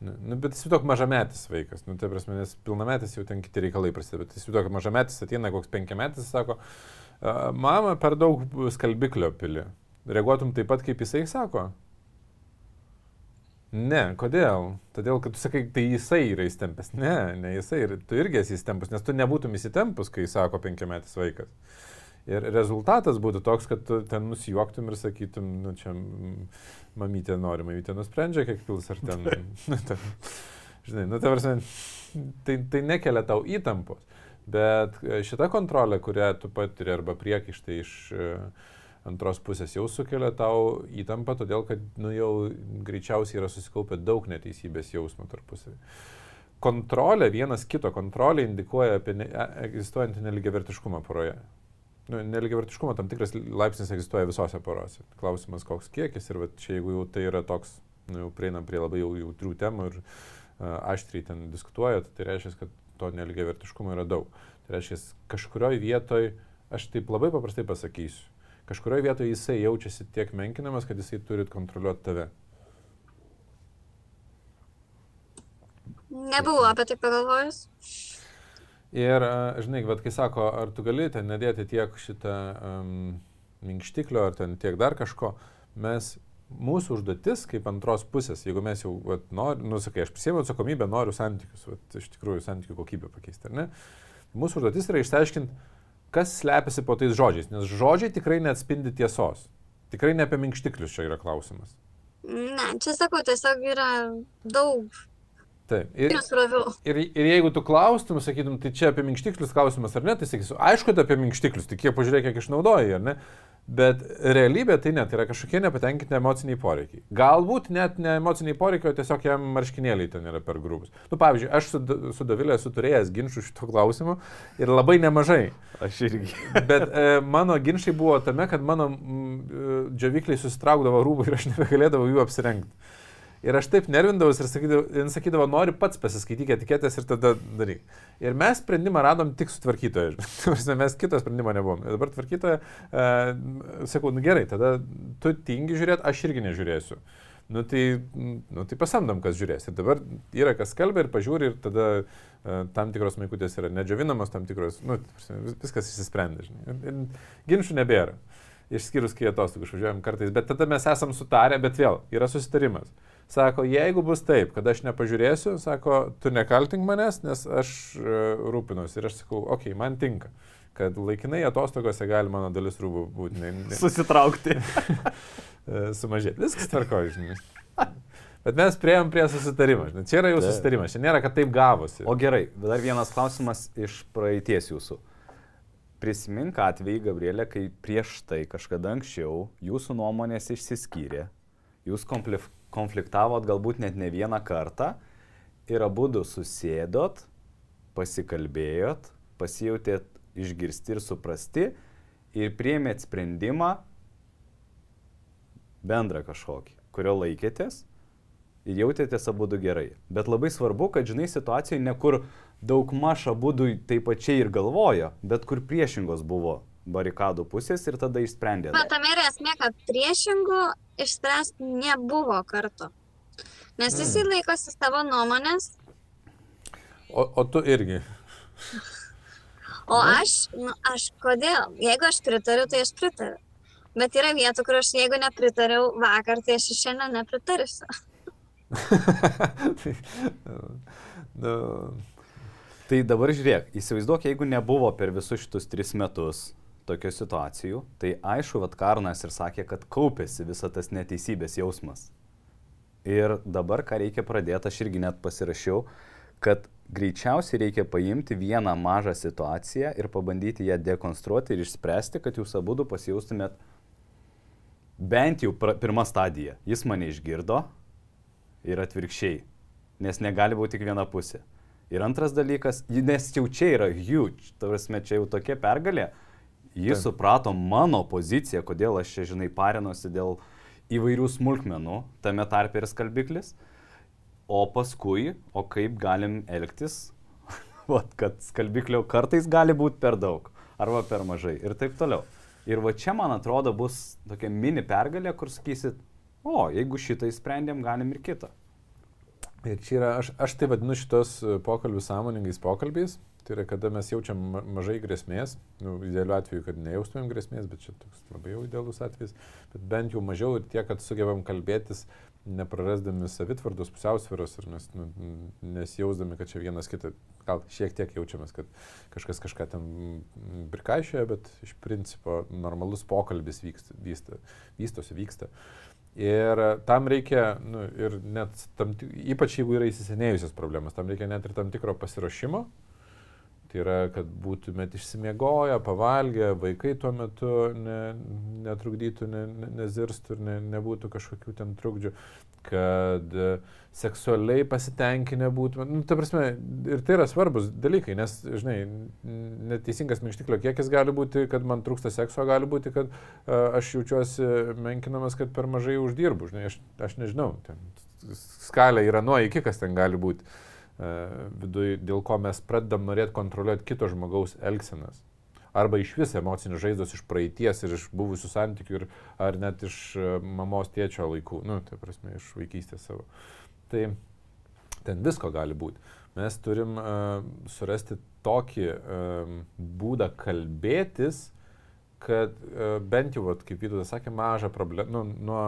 Nu, nu, bet įsivaizduok mažametis vaikas, nu, tai prasme, nes pilnametis jau ten kiti reikalai prasideda, bet įsivaizduok, mažametis ateina koks penkiametis, sako, "A, mama per daug skalbiklio pili. Reaguotum taip pat, kaip jisai sako? Ne, kodėl? Todėl, kad tu sakai, tai jisai yra įstempęs. Ne, ne jisai, ir tu irgi esi įstempęs, nes tu nebūtum įsitempus, kai sako penkiametis vaikas. Ir rezultatas būtų toks, kad tu ten nusijuoktum ir sakytum, nu čia mm, mamytė nori, mamytė nusprendžia, kiek pils ar ten. nu, ten žinai, nu tai prasme, tai, tai nekelia tau įtampos. Bet e, šita kontrolė, kurią tu patiri arba priekaištai iš e, antros pusės jau sukelia tau įtampą, todėl kad nu, jau greičiausiai yra susikaupę daug neteisybės jausmų tarpusavį. Kontrolė, vienas kito kontrolė indikuoja apie ne, e- egzistuojantį neligiavertiškumą poroje. Nu, neligiavertiškumo tam tikras laipsnis egzistuoja visose porose. Klausimas, koks kiekis ir va, čia jeigu jau tai yra toks, nu, jau prieinam prie labai jau jautrių temų ir uh, aštriai ten diskutuoja, tai reiškia, kad to neligiavertiškumo yra daug. Tai reiškia, kažkurioje vietoje, aš taip labai paprastai pasakysiu, kažkurioje vietoje jisai jaučiasi tiek menkinamas, kad jisai turi kontroliuoti tave. nebuvau apie tai pagalvojus. Ir, žinai, bet kai sako, ar tu gali ten nedėti tiek šitą um, minkštiklio, ar ten tiek dar kažko, mes, mūsų užduotis kaip antros pusės, jeigu mes jau, vat, nori, nu, sakai, aš prisėmiau atsakomybę, noriu santykius, vat, iš tikrųjų santykių kokybę pakeisti, ar ne? Mūsų užduotis yra išsiaiškinti, kas slepiasi po tais žodžiais, nes žodžiai tikrai neatspindi tiesos. Tikrai ne apie minkštiklius čia yra klausimas. Ne, čia sakau, tiesiog yra daug Taip. Ir. Ir, ir jeigu tu klaustum, sakytum, tai čia apie minkštiklius klausimas ar ne, tai sakysiu, aišku, tai apie minkštiklius, tik kiek pažiūrėk, kiek išnaudoji, ar ne? Bet realybė tai net yra kažkokie nepatenkinti emociniai poreikiai. Galbūt net ne emociniai poreikiai, o tiesiog jam marškinėliai ten yra per grūbus. Nu, pavyzdžiui, aš su, su Davilė esu turėjęs ginčių šito klausimu ir labai nemažai. Aš irgi. Bet e, mano ginčiai buvo tame, kad mano mm, džiavikliai susitraukdavo rūbų ir aš nebegalėdavau jų apsirengti. Ir aš taip nervindavausi ir sakydavau, jin sakydavo, nori pats pasiskaityti etiketės ir tada daryk. Ir mes sprendimą radom tik su tvarkytoju. Mes kito sprendimo nebuvom. Ir dabar tvarkytoja, e, sakau, nu gerai, tada tu tingi žiūrėti, aš irgi nežiūrėsiu. Nu tai, nu tai pasamdom, kas žiūrės. Ir dabar yra kas kalbė ir pažiūri ir tada e, tam tikros maikutės yra nedžiavinamos, tam tikros, nu, viskas įsisprendė, žinai. Ir, ir ginčių nebėra. Išskyrus, kai atostogų išvažiuojam kartais. Bet tada mes esam sutarę, bet vėl yra susitarimas. Sako, jeigu bus taip, kad aš nepažiūrėsiu, sako, tu nekaltink manęs, nes aš e, rūpinuosi. Ir aš sakau, okei, okay, man tinka, kad laikinai atostogose gali mano dalis rūbų būti ne, ne, Susitraukti. e, sumažėti. Viskas tvarko, žinai. Bet mes prieėm prie susitarimo. Žinai. Čia yra jau susitarimas, čia nėra, kad taip gavosi. O gerai, dar vienas klausimas iš praeities jūsų. Prisimink atvejį, Gabrielė, kai prieš tai kažkada anksčiau jūsų nuomonės išsiskyrė, jūs konflik- konfliktavot galbūt net ne vieną kartą ir abu du susėdot, pasikalbėjot, pasijautėt išgirsti ir suprasti ir priemėt sprendimą bendrą kažkokį, kurio laikėtės ir jautėtės abu du gerai. Bet labai svarbu, kad žinai situacijoje ne kur daug maž abu du taip pačiai ir galvojo, bet kur priešingos buvo barikadų pusės ir tada išsprendė. Bet tam yra esmė, kad priešingų išspręsti nebuvo kartu. Nes jis Mm. laikosi savo nuomonės, O, o tu irgi. o aš, nu, aš kodėl? Jeigu aš pritariu, tai aš pritariu. Bet yra vietų, kur aš jeigu nepritariau vakar, tai aš šiandien nepritarsiu. Tai, nu, Tai dabar žiūrėk, įsivaizduok, jeigu nebuvo per visus šitus tris metus tokių situacijų, tai aišku, vad Karnas ir sakė, kad kaupėsi visa tas neteisybės jausmas. Ir dabar ką reikia pradėti, aš irgi net pasirašiau, kad greičiausiai reikia paimti vieną mažą situaciją ir pabandyti ją dekonstruoti ir išspręsti, kad jūs abu pasijaustumėt bent jau pirmą stadiją. Jis mane išgirdo ir atvirkščiai, nes negali būti tik viena pusė. Ir antras dalykas, nes jau čia yra huge, tavasme, čia jau tokia pergalė, jis Taip. suprato mano poziciją, kodėl aš čia, žinai, parinosi dėl įvairių smulkmenų, tame tarpe ir skalbiklis, o paskui, o kaip galim elgtis, Vat, kad skalbiklio kartais gali būti per daug arba per mažai ir taip toliau. Ir va čia, man atrodo, bus tokia mini pergalė, kur sakysit, o, jeigu šitą įsprendėm, galim ir kitą. Ir čia yra, aš, aš tai vadinu šitos pokalbius sąmoningais pokalbiais. Tai yra, kada mes jaučiam ma- mažai grėsmės, nu, idealiu atveju, kad nejaustumėm grėsmės, bet čia toks labai jau idealus atvejis, bet bent jau mažiau ir tiek, kad sugebam kalbėtis, neprarasdami savitvardos pusiausvėros ir nes, nu, nesijausdami, kad čia vienas kitą, gal šiek tiek jaučiamės, kad kažkas kažką ten prikaišioja, bet iš principo normalus pokalbis vyksta, vysta, vystosi, vyksta. Ir tam reikia, nu, ir net, tam, ypač jeigu yra įsisenėjusios problemas, tam reikia net ir tam tikro pasiruošimo. Tai yra, kad būtumėt išsimiegoję, pavalgę, vaikai tuo metu ne, netrukdytų, ne, ne, nezirstų ir ne, nebūtų kažkokių ten trukdžių, kad e, seksualiai pasitenkinę būtumėt. Nu, ta prasme, ir tai yra svarbus dalykai, nes, žinai, neteisingas minkštiklio kiekis gali būti, kad man trūksta sekso, gali būti, kad uh, aš jaučiuosi menkinamas, kad per mažai uždirbu, žinai, aš, aš nežinau, ten skalė yra nuo iki, kas ten gali būti uh, viduje, dėl ko mes pradedam norėti kontroliuoti kito žmogaus elgsenas. Arba iš vis emocinis žaizdos iš praeities ir iš buvusių santykių, ir, ar net iš uh, mamos tėčio laikų, nu, tai prasme, iš vaikystės savo. Tai ten visko gali būti. Mes turim uh, surasti tokį um, būdą kalbėtis, kad uh, bent jau, vat, kaip Vytautas sakė, mažą problemą, nu, nuo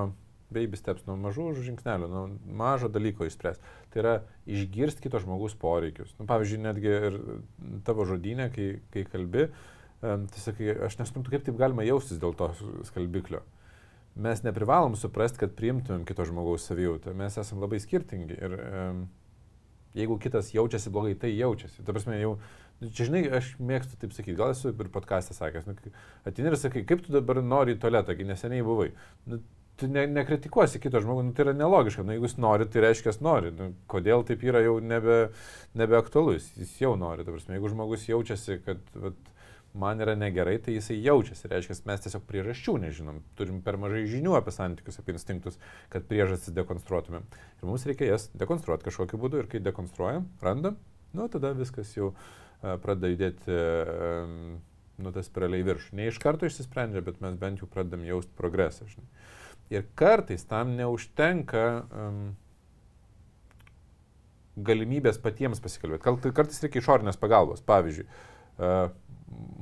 baby steps, nuo mažų žingsnelių, nuo mažo dalyko išspręsti. Tai yra išgirsti kito žmogaus poreikius. Nu, pavyzdžiui, netgi ir tavo žodinė, kai, kai kalbi, tai sakai, aš nesuprantu, kaip taip galima jaustis dėl to skalbiklio. Mes neprivalom suprasti, kad priimtumėm kito žmogaus savijautą. Mes esame labai skirtingi. Ir um, jeigu kitas jaučiasi blogai, tai jaučiasi. Ta prasme, jau, nu, čia žinai, aš mėgstu taip sakyti, gal esu ir podcast'e sakęs, nu, atini ir sakai, kaip tu dabar nori į tualetą, kai neseniai buvai. Nu, tu ne, nekritikuosi kito žmogaus, nu, tai yra nelogiška, nu, jeigu jis nori, tai reiškia, jis nori. Nu, kodėl taip yra jau nebe, nebeaktualus, jis jau nori. Ta prasme, jeigu žmogus jaučiasi, kad vat, man yra negerai, tai jisai jaučiasi. Reiškia, mes tiesiog priežasčių nežinom. Turim per mažai žinių apie santykius, apie instinktus, kad priežastis dekonstruotumėm. Ir mums reikia jas dekonstruoti kažkokiu būdu. Ir kai dekonstruojam, randam, nu tada viskas jau uh, pradeda judėti, uh, nu tas spiraliai virš. Ne iš karto išsisprendžia, bet mes bent jau pradedam jausti progresą. Žinai. Ir kartais tam neužtenka um, galimybės patiems pasikalbėti. Kal- Kartais reikia išorinės pagalbos. Pavyzdžiui, uh,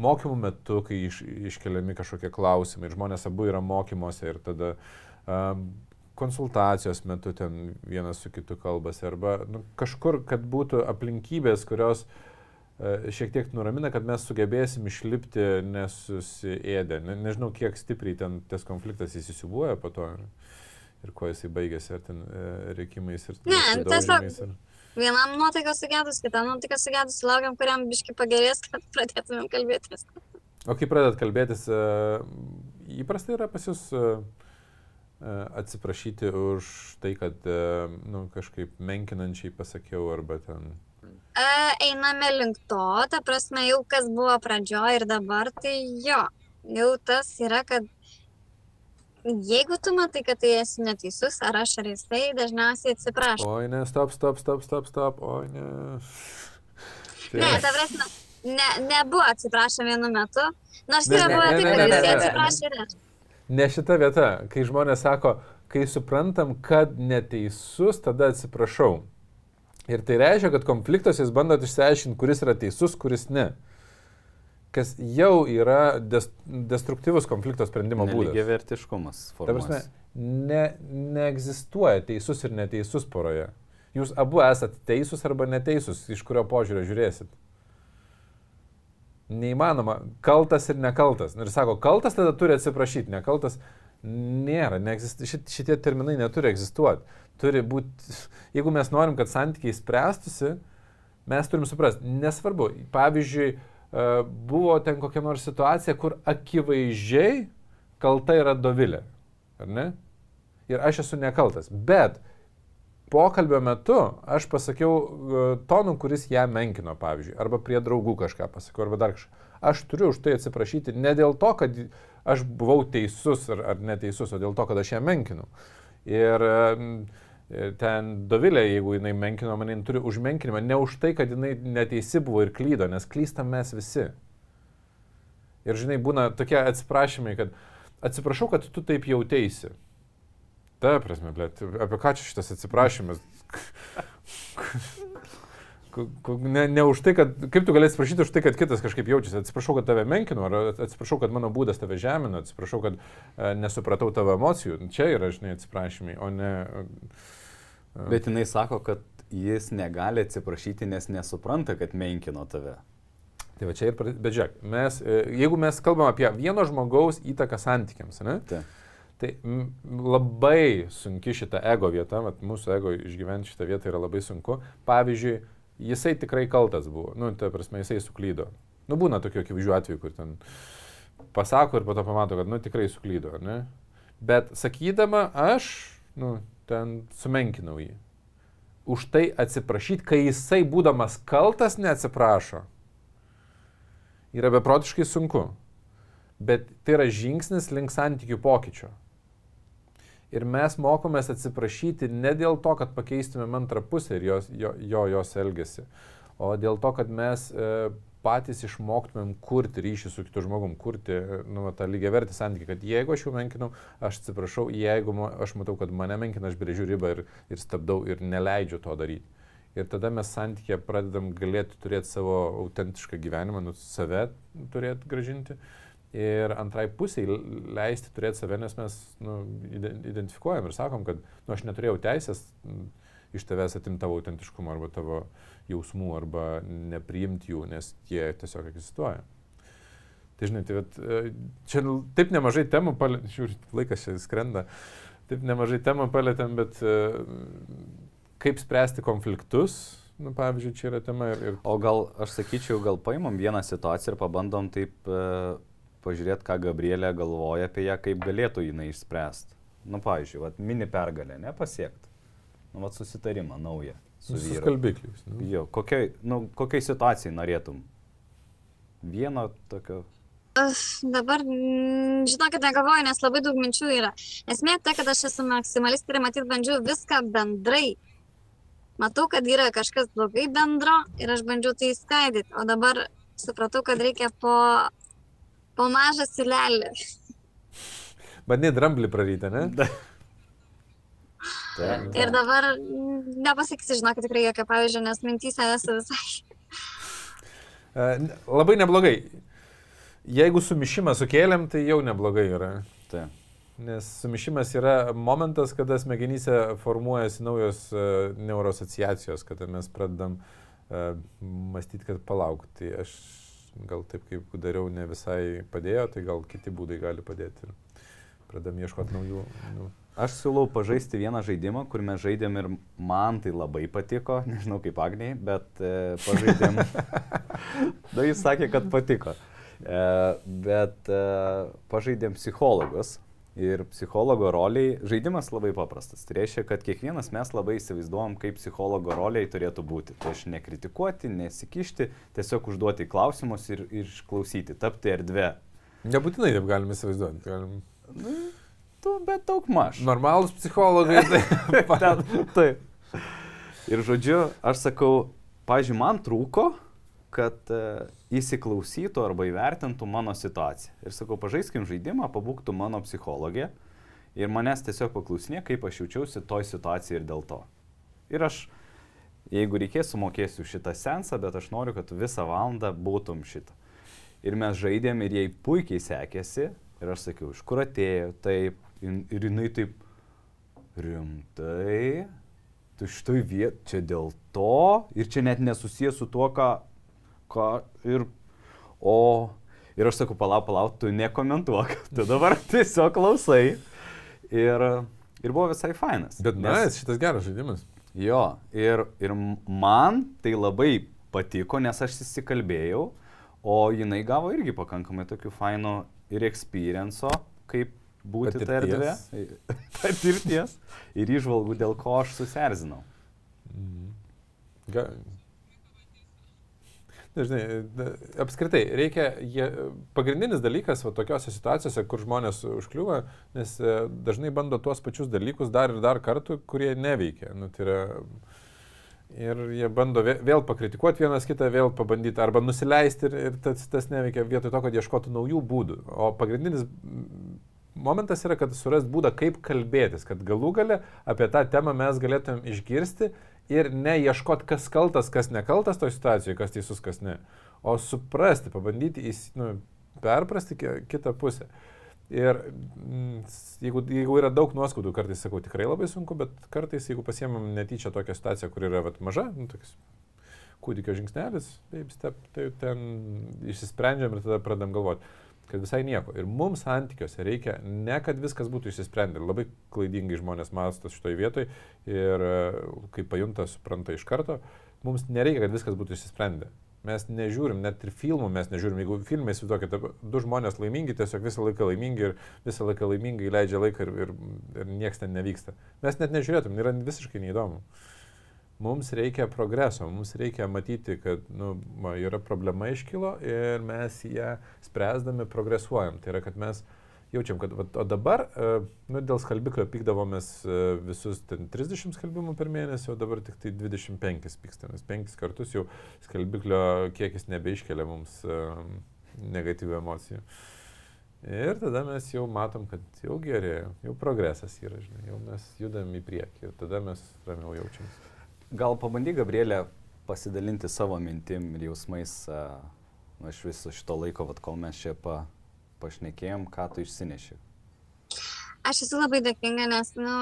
mokymų metu, kai iš, iškeliami kažkokie klausimai ir žmonės abu yra mokymuose ir tada um, konsultacijos metu ten vienas su kitu kalbasi arba nu, kažkur, kad būtų aplinkybės, kurios uh, šiek tiek nuramina, kad mes sugebėsim išlipti nesusiėdę. Ne, nežinau, kiek stipriai ten tas konfliktas įsisiubuoja po to ir, kuo jisai baigėsi, ar ten uh, reikimais ir Ne, sudaužymais ir... Vienam nuotaikos sugedus, kitam nuotaikos sugedus, laukiam, kuriam biški pagerės, kad pradėtumėm kalbėtis. O kai pradedat kalbėtis, e, įprastai yra pas jūs e, e, atsiprašyti už tai, kad e, nu, kažkaip menkinančiai pasakiau arba ten. Einame link to, ta prasme, jau kas buvo pradžioje ir dabar, tai jo, jau tas yra, kad jeigu tu matai, kad tai esi neteisus, ar aš, ar jisai, dažniausiai atsiprašau. Oi, ne, stop, stop, stop, stop, stop, oi, ne. Ne, ta prasme, ne, nebuvo atsiprašę vienu metu. Nors Ne, yra ne, buvę ne, taip, kad visi atsiprašė ir aš. Ne šita vieta, kai žmonės sako, kai suprantam, kad neteisus, tada atsiprašau. Ir tai reiškia, kad konfliktuose jūs bandot išsiaiškinti, kuris yra teisus, kuris ne. Kas jau yra des, destruktyvus konflikto sprendimo būdas. Lygiai vertiškumas. Prasme, ne, neegzistuoja teisus ir neteisus poroje. Jūs abu esate teisūs arba neteisūs, iš kurio požiūrio žiūrėsit. Neįmanoma, kaltas ir nekaltas. Ir sako, kaltas tada turi atsiprašyti, nekaltas nėra, neegzist, šit, šitie terminai neturi egzistuoti. Turi būti, jeigu mes norim, kad santykiai spręstųsi, mes turim suprasti, nesvarbu, pavyzdžiui, e, buvo ten kokia nors situacija, kur akivaizdžiai kalta yra dovilė, ar ne? Ir aš esu nekaltas. Bet pokalbio metu aš pasakiau e, tonų, kuris ją menkino, pavyzdžiui, arba prie draugų kažką pasakiau, arba dar kažką. Aš turiu už tai atsiprašyti ne dėl to, kad aš buvau teisus ar, ar neteisus, o dėl to, kad aš ją menkinu. Ir ten Dovilė, jeigu jinai menkino mane, jinai turi užmenkinimą, ne už tai, kad jinai neteisi buvo ir klydo, nes klystam mes visi. Ir žinai, būna tokie atsiprašymai, kad atsiprašau, kad tu taip jautėsi. Ta prasme, blėt, apie ką čia šitas atsiprašymas? Ne, ne už tai, kad, kaip tu galėsi prašyti už tai, kad kitas kažkaip jaučiasi. Atsiprašau, kad tave menkinu, ar atsiprašau, kad mano būdas tave žemino, atsiprašau, kad e, nesupratau tavo emocijų. Čia yra, žinai, atsiprašymai, o ne... e, Bet jinai sako, kad jis negali atsiprašyti, nes nesupranta, kad menkino tave. Tai va čia ir, bet žiūrėk, mes, e, jeigu mes kalbam apie vieno žmogaus įtaką santykiams, ne? Tai. Tai labai sunki šita ego vieta, vat, mūsų ego išgyventi šitą vietą yra labai sunku. Pavyzdžiui, jisai tikrai kaltas buvo, nu, ta prasme, jisai suklydo. Nu, būna tokių akivaizdžių atvejų, kur ten pasako ir po to pamato, kad, nu, tikrai suklydo, ne? Bet sakydama, aš, nu, ten sumenkinau jį. Už tai atsiprašyti, kai jisai būdamas kaltas neatsiprašo, yra beprotiškai sunku. Bet tai yra žingsnis link santykių pokyčio. Ir mes mokomės atsiprašyti ne dėl to, kad pakeistumėm antrą pusę ir jos, jo, jo jos elgesį, o dėl to, kad mes e, patys išmoktumėm kurti ryšį su kitu žmogum, kurti nu, tą lygiai vertį santykį, kad jeigu aš jau menkinau, aš atsiprašau, jeigu ma, aš matau, kad mane menkina, aš brėžiu ribą ir, ir stabdau ir neleidžiu to daryti. Ir tada mes santykė pradedam galėti turėti savo autentišką gyvenimą, nu, save turėti gražinti. Ir antrai pusiai leisti turėti save, nes mes nu, ide- identifikuojam ir sakom, kad nu, aš neturėjau teisės iš tavęs atimti tavo autentiškumą arba tavo jausmų arba nepriimti jų, nes jie tiesiog egzistuoja. Tai žinai, tai vat, e, čia taip nemažai temų, palė... žiūrėt, laikas čia skrenda, taip nemažai temų palėtėm, bet e, kaip spręsti konfliktus, nu, pavyzdžiui, čia yra tema ir... ir O gal, aš sakyčiau, gal paimam vieną situaciją ir pabandom taip e, pažiūrėti, ką Gabrielė galvoja apie ją, kaip galėtų jinai išspręsti. Nu, pavyzdžiui, vat, mini pergalę, nepasiekti. Nu, vat, susitarimą naują su skalbikliais. Nu. Jo, kokiai, nu, kokiai situacijai norėtum? Vieno tokio. Uf, dabar, mm, žinokit, negalvoju, nes labai daug minčių yra. Esmė ta, kad aš esu maksimalistė ir matyt bandžiau viską bendrai. Matau, kad yra kažkas blogai bendro ir aš bandžiau tai skaidyti, o dabar supratau, kad reikia po, po mažą silelį. Bandai dramblį praryti, ne? Tai, Ir dabar nepasakysiu, žinokit, tikrai jokio pavyzdžio, nes mintys esu visai. E, Labai neblogai. Jeigu sumišimą sukėlėm, tai jau neblogai yra. tai. Nes sumišimas yra momentas, kada smegenyse formuojasi naujos uh, neuroasociacijos, kada mes pradedam uh, mąstyti, kad palauk, tai aš gal taip kaip dariau ne visai padėjo, tai gal kiti būdai gali padėti. Ir pradedam ieškoti naujų. Nu, Aš siūlau pažaisti vieną žaidimą, kur mes žaidėm ir man tai labai patiko, nežinau kaip Agniai, bet e, pažaidėm. Na, jis sakė, kad patiko. E, bet e, pažaidėm psichologus. Ir psichologo roliai, žaidimas labai paprastas. Tai reiškia, kad kiekvienas mes labai įsivaizduojam, kaip psichologo roliai turėtų būti. Tai aš nekritikuoti, nesikišti, tiesiog užduoti klausimus ir, ir išklausyti, tapti erdvę. nebūtinai taip galim įsivaizduoti. Galim... tu, bet daug maž. Normalus psichologai. Tai... Ten, taip. Ir žodžiu, aš sakau, pažiūrėjau, man trūko, kad uh, įsiklausytų arba įvertintų mano situaciją. Ir sakau, pažaiskim žaidimą, pabūktų mano psichologė ir manęs tiesiog paklausinė, kaip aš jaučiausi toj situacijai ir dėl to. Ir aš, jeigu reikės, sumokėsiu šitą sensą, bet aš noriu, kad visą valandą būtum šitą. Ir mes žaidėm ir jai puikiai sekėsi. Ir aš sakiau, iš kur atėjo, taip. Ir jinai taip rimtai. Tu šitoj vietoj, čia dėl to. Ir čia net nesusijęs su tuo, ką... ką ir... O... Ir aš sakau, palauk, palauk, tu nekomentuok. Tu dabar tiesiog klausai. Ir, ir buvo visai fainas. Bet na, nes... šitas geras žaidimas. Jo, ir, ir man tai labai patiko, nes aš įsikalbėjau O jinai gavo irgi pakankamai tokių fainų ir experienco, kaip būti ta erdvė. Patirties. ir išvalgų, dėl ko aš susierzinau. Mhm. Ga... Dažnai, apskritai, reikia, jie, pagrindinis dalykas va, tokiuose situacijose, kur žmonės užkliūva, nes e, dažnai bando tuos pačius dalykus dar ir dar kartų, kurie neveikia. Nu, tai yra, Ir jie bando vėl pakritikuoti vienas kitą, vėl pabandyti arba nusileisti ir, ir tas, tas neveikia vietoj to, kad ieškotų naujų būdų. O pagrindinis momentas yra, kad surast būdą, kaip kalbėtis, kad galų gale apie tą temą mes galėtumėm išgirsti ir neieškoti, kas kaltas, kas nekaltas toje situacijoje, kas teisus, kas ne. O suprasti, pabandyti įs, nu, perprasti kitą pusę. Ir mm, jeigu, jeigu yra daug nuoskaudų, kartais sakau, tikrai labai sunku, bet kartais, jeigu pasiemam netyčia tokią situaciją, kur yra vat, maža, nu, toks kūdikio žingsnelis, taip, step, tai ten išsisprendžiam ir tada pradam galvoti, kad visai nieko. Ir mums santykiuose reikia ne, kad viskas būtų išsisprendę. Labai klaidingai žmonės mastas šitoje vietoje ir kai pajunta, supranta iš karto, mums nereikia, kad viskas būtų išsisprendę. Mes nežiūrim, net ir filmų mes nežiūrim. Jeigu filmai, įsivaizduokite, du žmonės laimingi, tiesiog visą laiką laimingi ir visą laiką laimingai leidžia laiką ir, ir, ir niekas ten nevyksta. Mes net nežiūrėtum, yra visiškai neįdomu. Mums reikia progreso, mums reikia matyti, kad nu, yra problema iškilo ir mes ją spręsdami progresuojam. Tai yra, kad mes jaučiam, kad, va, o dabar, e, nu, dėl skalbiklio pykdavomės e, visus 30 skalbimų per mėnesį, o dabar tik tai 25 pykstamės. Penkis kartus jau skalbiklio kiekis nebeiškelia mums e, negatyvių emocijų. Ir tada mes jau matom, kad jau gerėja, jau progresas yra, žinai, jau mes judam į priekį ir tada mes ramiau jaučiamės. Gal pabandyk, Gabrielė, pasidalinti savo mintim ir jausmais uh, iš viso šito laiko, vat, kol mes čia pa, pašnekėjom, ką tu išsineši? Aš esu labai dėkinga, nes, nu,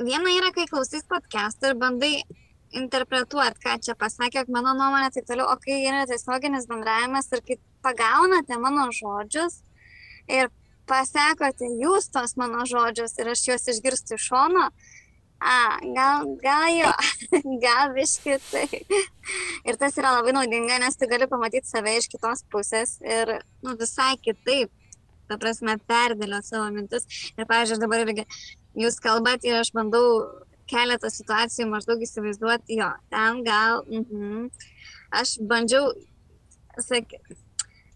viena yra, kai klausys podcast'ą ir bandai interpretuoti, ką čia pasakė, mano nuomonė, taip toliau, o kai yra tiesioginis bendravimas ir kai pagaunate mano žodžius ir pasakote jūs tos mano žodžius ir aš juos išgirstu iš šono, a, gal, gal jo, gal viški tai. Ir tas yra labai naudinga, nes tu gali pamatyti save iš kitos pusės ir nu, visai kitaip, ta prasme, perdėliot savo mintis. Ir, pavyzdžiui, aš dabar irgi, jūs kalbat ir aš bandau keletą situacijų maždaug įsivaizduoti, jo, ten gal. Mm aš bandžiau, sakyti,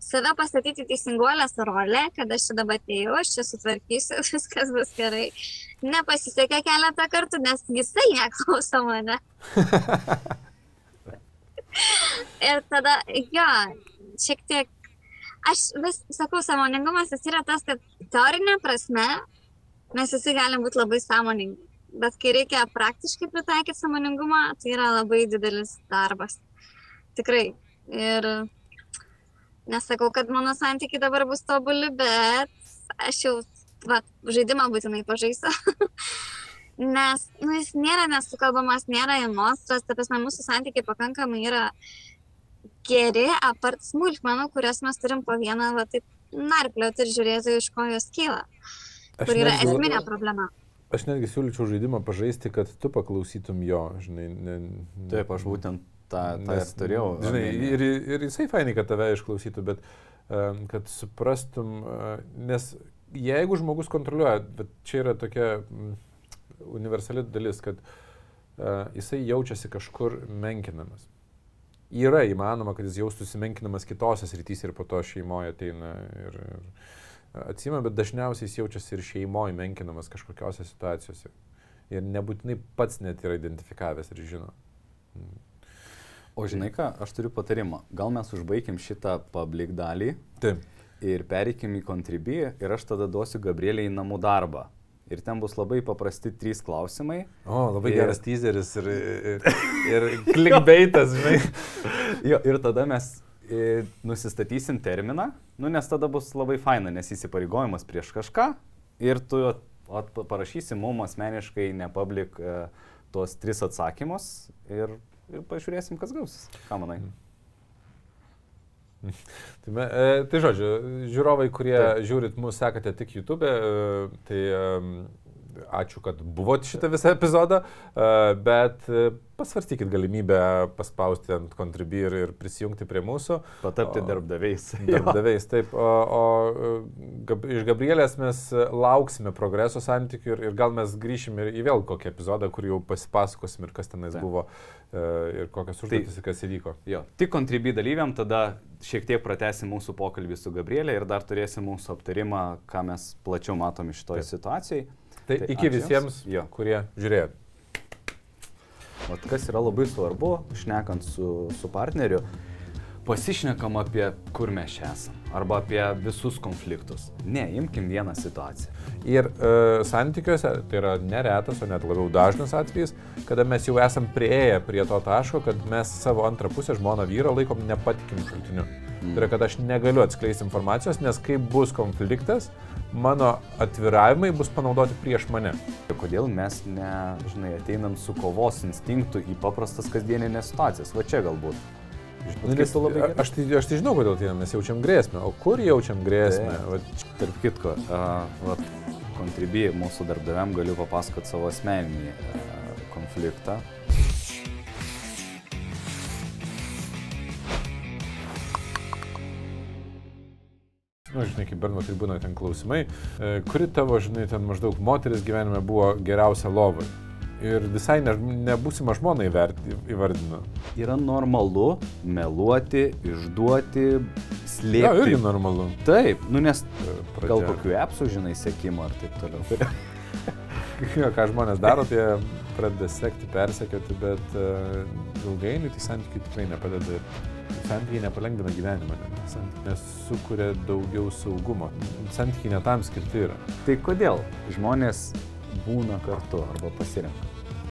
save pastatyti teisinguolės rolę, kad aš čia dabar atėjau, aš čia sutvarkysiu, viskas bus gerai nepasisekė keletą kartų, nes jisai neklauso mane. ir tada, jo, šiek tiek, aš vis sakau, samoningumas jis yra tas, kad teorinė prasme mes visi galim būti labai sąmoningi. Bet kai reikia praktiškai pritaikyti samoningumą, tai yra labai didelis darbas. Tikrai. Ir nesakau, kad mano santykiai dabar bus tobuli, bet aš jau va, žaidimą būtinai pažaisiu. Nes nu, jis nėra nesukalbamas, nėra emostras, ta prasme, mūsų santykiai pakankamai yra geri, apart smulkmenų, kurias mes turim po vieną, va taip narplioti ir žiūrėti, iš ko jos kyla. Aš kur yra netgi, esminė problema. Aš netgi siūlyčiau žaidimą pažaisti, kad tu paklausytum jo, žinai. Ne, ne, Taip, aš būtent tą, tą nes, turėjau. Žinai, ir, ir jisai fainai, kad tave išklausytų, bet kad suprastum, uh, nes jeigu žmogus kontroliuoja, bet čia yra tokia mm, universali dalis, kad uh, jisai jaučiasi kažkur menkinamas. Yra įmanoma, kad jis jaustųsi menkinamas kitose srityse ir po to šeimoje ateina ir, ir, atsima, bet dažniausiai jis jaučiasi ir šeimoje menkinamas kažkokiose situacijose. Ir nebūtinai pats net yra identifikavęs ir žino. O žinai ką, aš turiu patarimą. Gal mes užbaigim šitą public dalį Taip. ir pereikim į kontribį ir aš tada duosiu Gabrieliai namų darbą. Ir ten bus labai paprasti trys klausimai. O, labai Ir- geras teaseris ir, ir, ir clickbaitas, žinai. Jo, ir tada mes e, nusistatysim terminą, nu, nes tada bus labai faina, nes įsipareigojimas prieš kažką ir tu parašysi mums asmeniškai, nepublik, e, tuos tris atsakymus ir, ir pažiūrėsim, kas gausis. Ką manai? Tai, me, e, tai žodžiu, žiūrovai, kurie Taip. Žiūrit mūsų, sekate tik YouTube, e, tai ačiū, kad buvote šitą visą epizodą, e, bet e, pasvarstykit galimybę paspausti ant kontribį ir, ir prisijungti prie mūsų. Patapti O- darbdaviais. Darbdaviais, taip. O, o e, gab, iš Gabrielės mes lauksime progreso santykių ir, ir gal mes grįšim ir į vėl kokį epizodą, kur jau pasipasakosim ir kas tenais Taip. buvo ir kokios užduotis ir kas įvyko. Jo, tik kontribį dalyviam, tada šiek tiek pratesim mūsų pokalbį su Gabrielė ir dar turėsim mūsų aptarimą, ką mes plačiau matom iš šitoje Taip. Tai, Tai iki visiems, Jo. kurie žiūrėjo. Vat kas yra labai svarbu, šnekant su, su partneriu, pasišnekam apie kur mes čia esam. Arba apie visus konfliktus. Ne, imkim vieną situaciją. Ir e, santykiuose tai yra neretas, o net labiau dažnas atvejis, kada mes jau esam prieėję prie to taško, kad mes savo antrą pusę žmoną vyrą laikom nepatikimu šaltiniu. Mm. Tai yra, kad aš negaliu atskleisti informacijos, nes kai bus konfliktas, mano atviravimai bus panaudoti prieš mane. Kodėl mes, ne, žinai, ateinam su kovos instinktu į paprastas kasdieninės situacijas? Va čia galbūt. Nu, Vat nes, labai gerai- aš, tai, aš tai žinau, kodėl tai yra, mes jaučiam grėsmę. O kur jaučiam grėsmę? Taip. Vat, Tarp kitko, uh, kontribį mūsų darbdaviam galiu papasakoti savo asmeninį uh, konfliktą. Nu, žinai, kaip Berno tribūnoje ten klausimai, e, kuri tavo, žinai, ten maždaug moteris gyvenime buvo geriausia lovai. Ir visai ne, nebūsima žmona įvardino. Yra normalu meluoti, išduoti, slėpti. irgi normalu. Taip, nu nes E, gal pradžia. kokiu appsu, žinai, sėkimo ar taip toliau. Jo, ką žmonės daro, tai pradeda sekti, persekioti, bet uh, ilgainiui tai santykiai tikrai nepadeda. Santykiai nepalengvina gyvenimą, santykiai nesukuria daugiau saugumo. Santykiai netam skirti yra. Tai kodėl žmonės būna kartu arba pasirenka?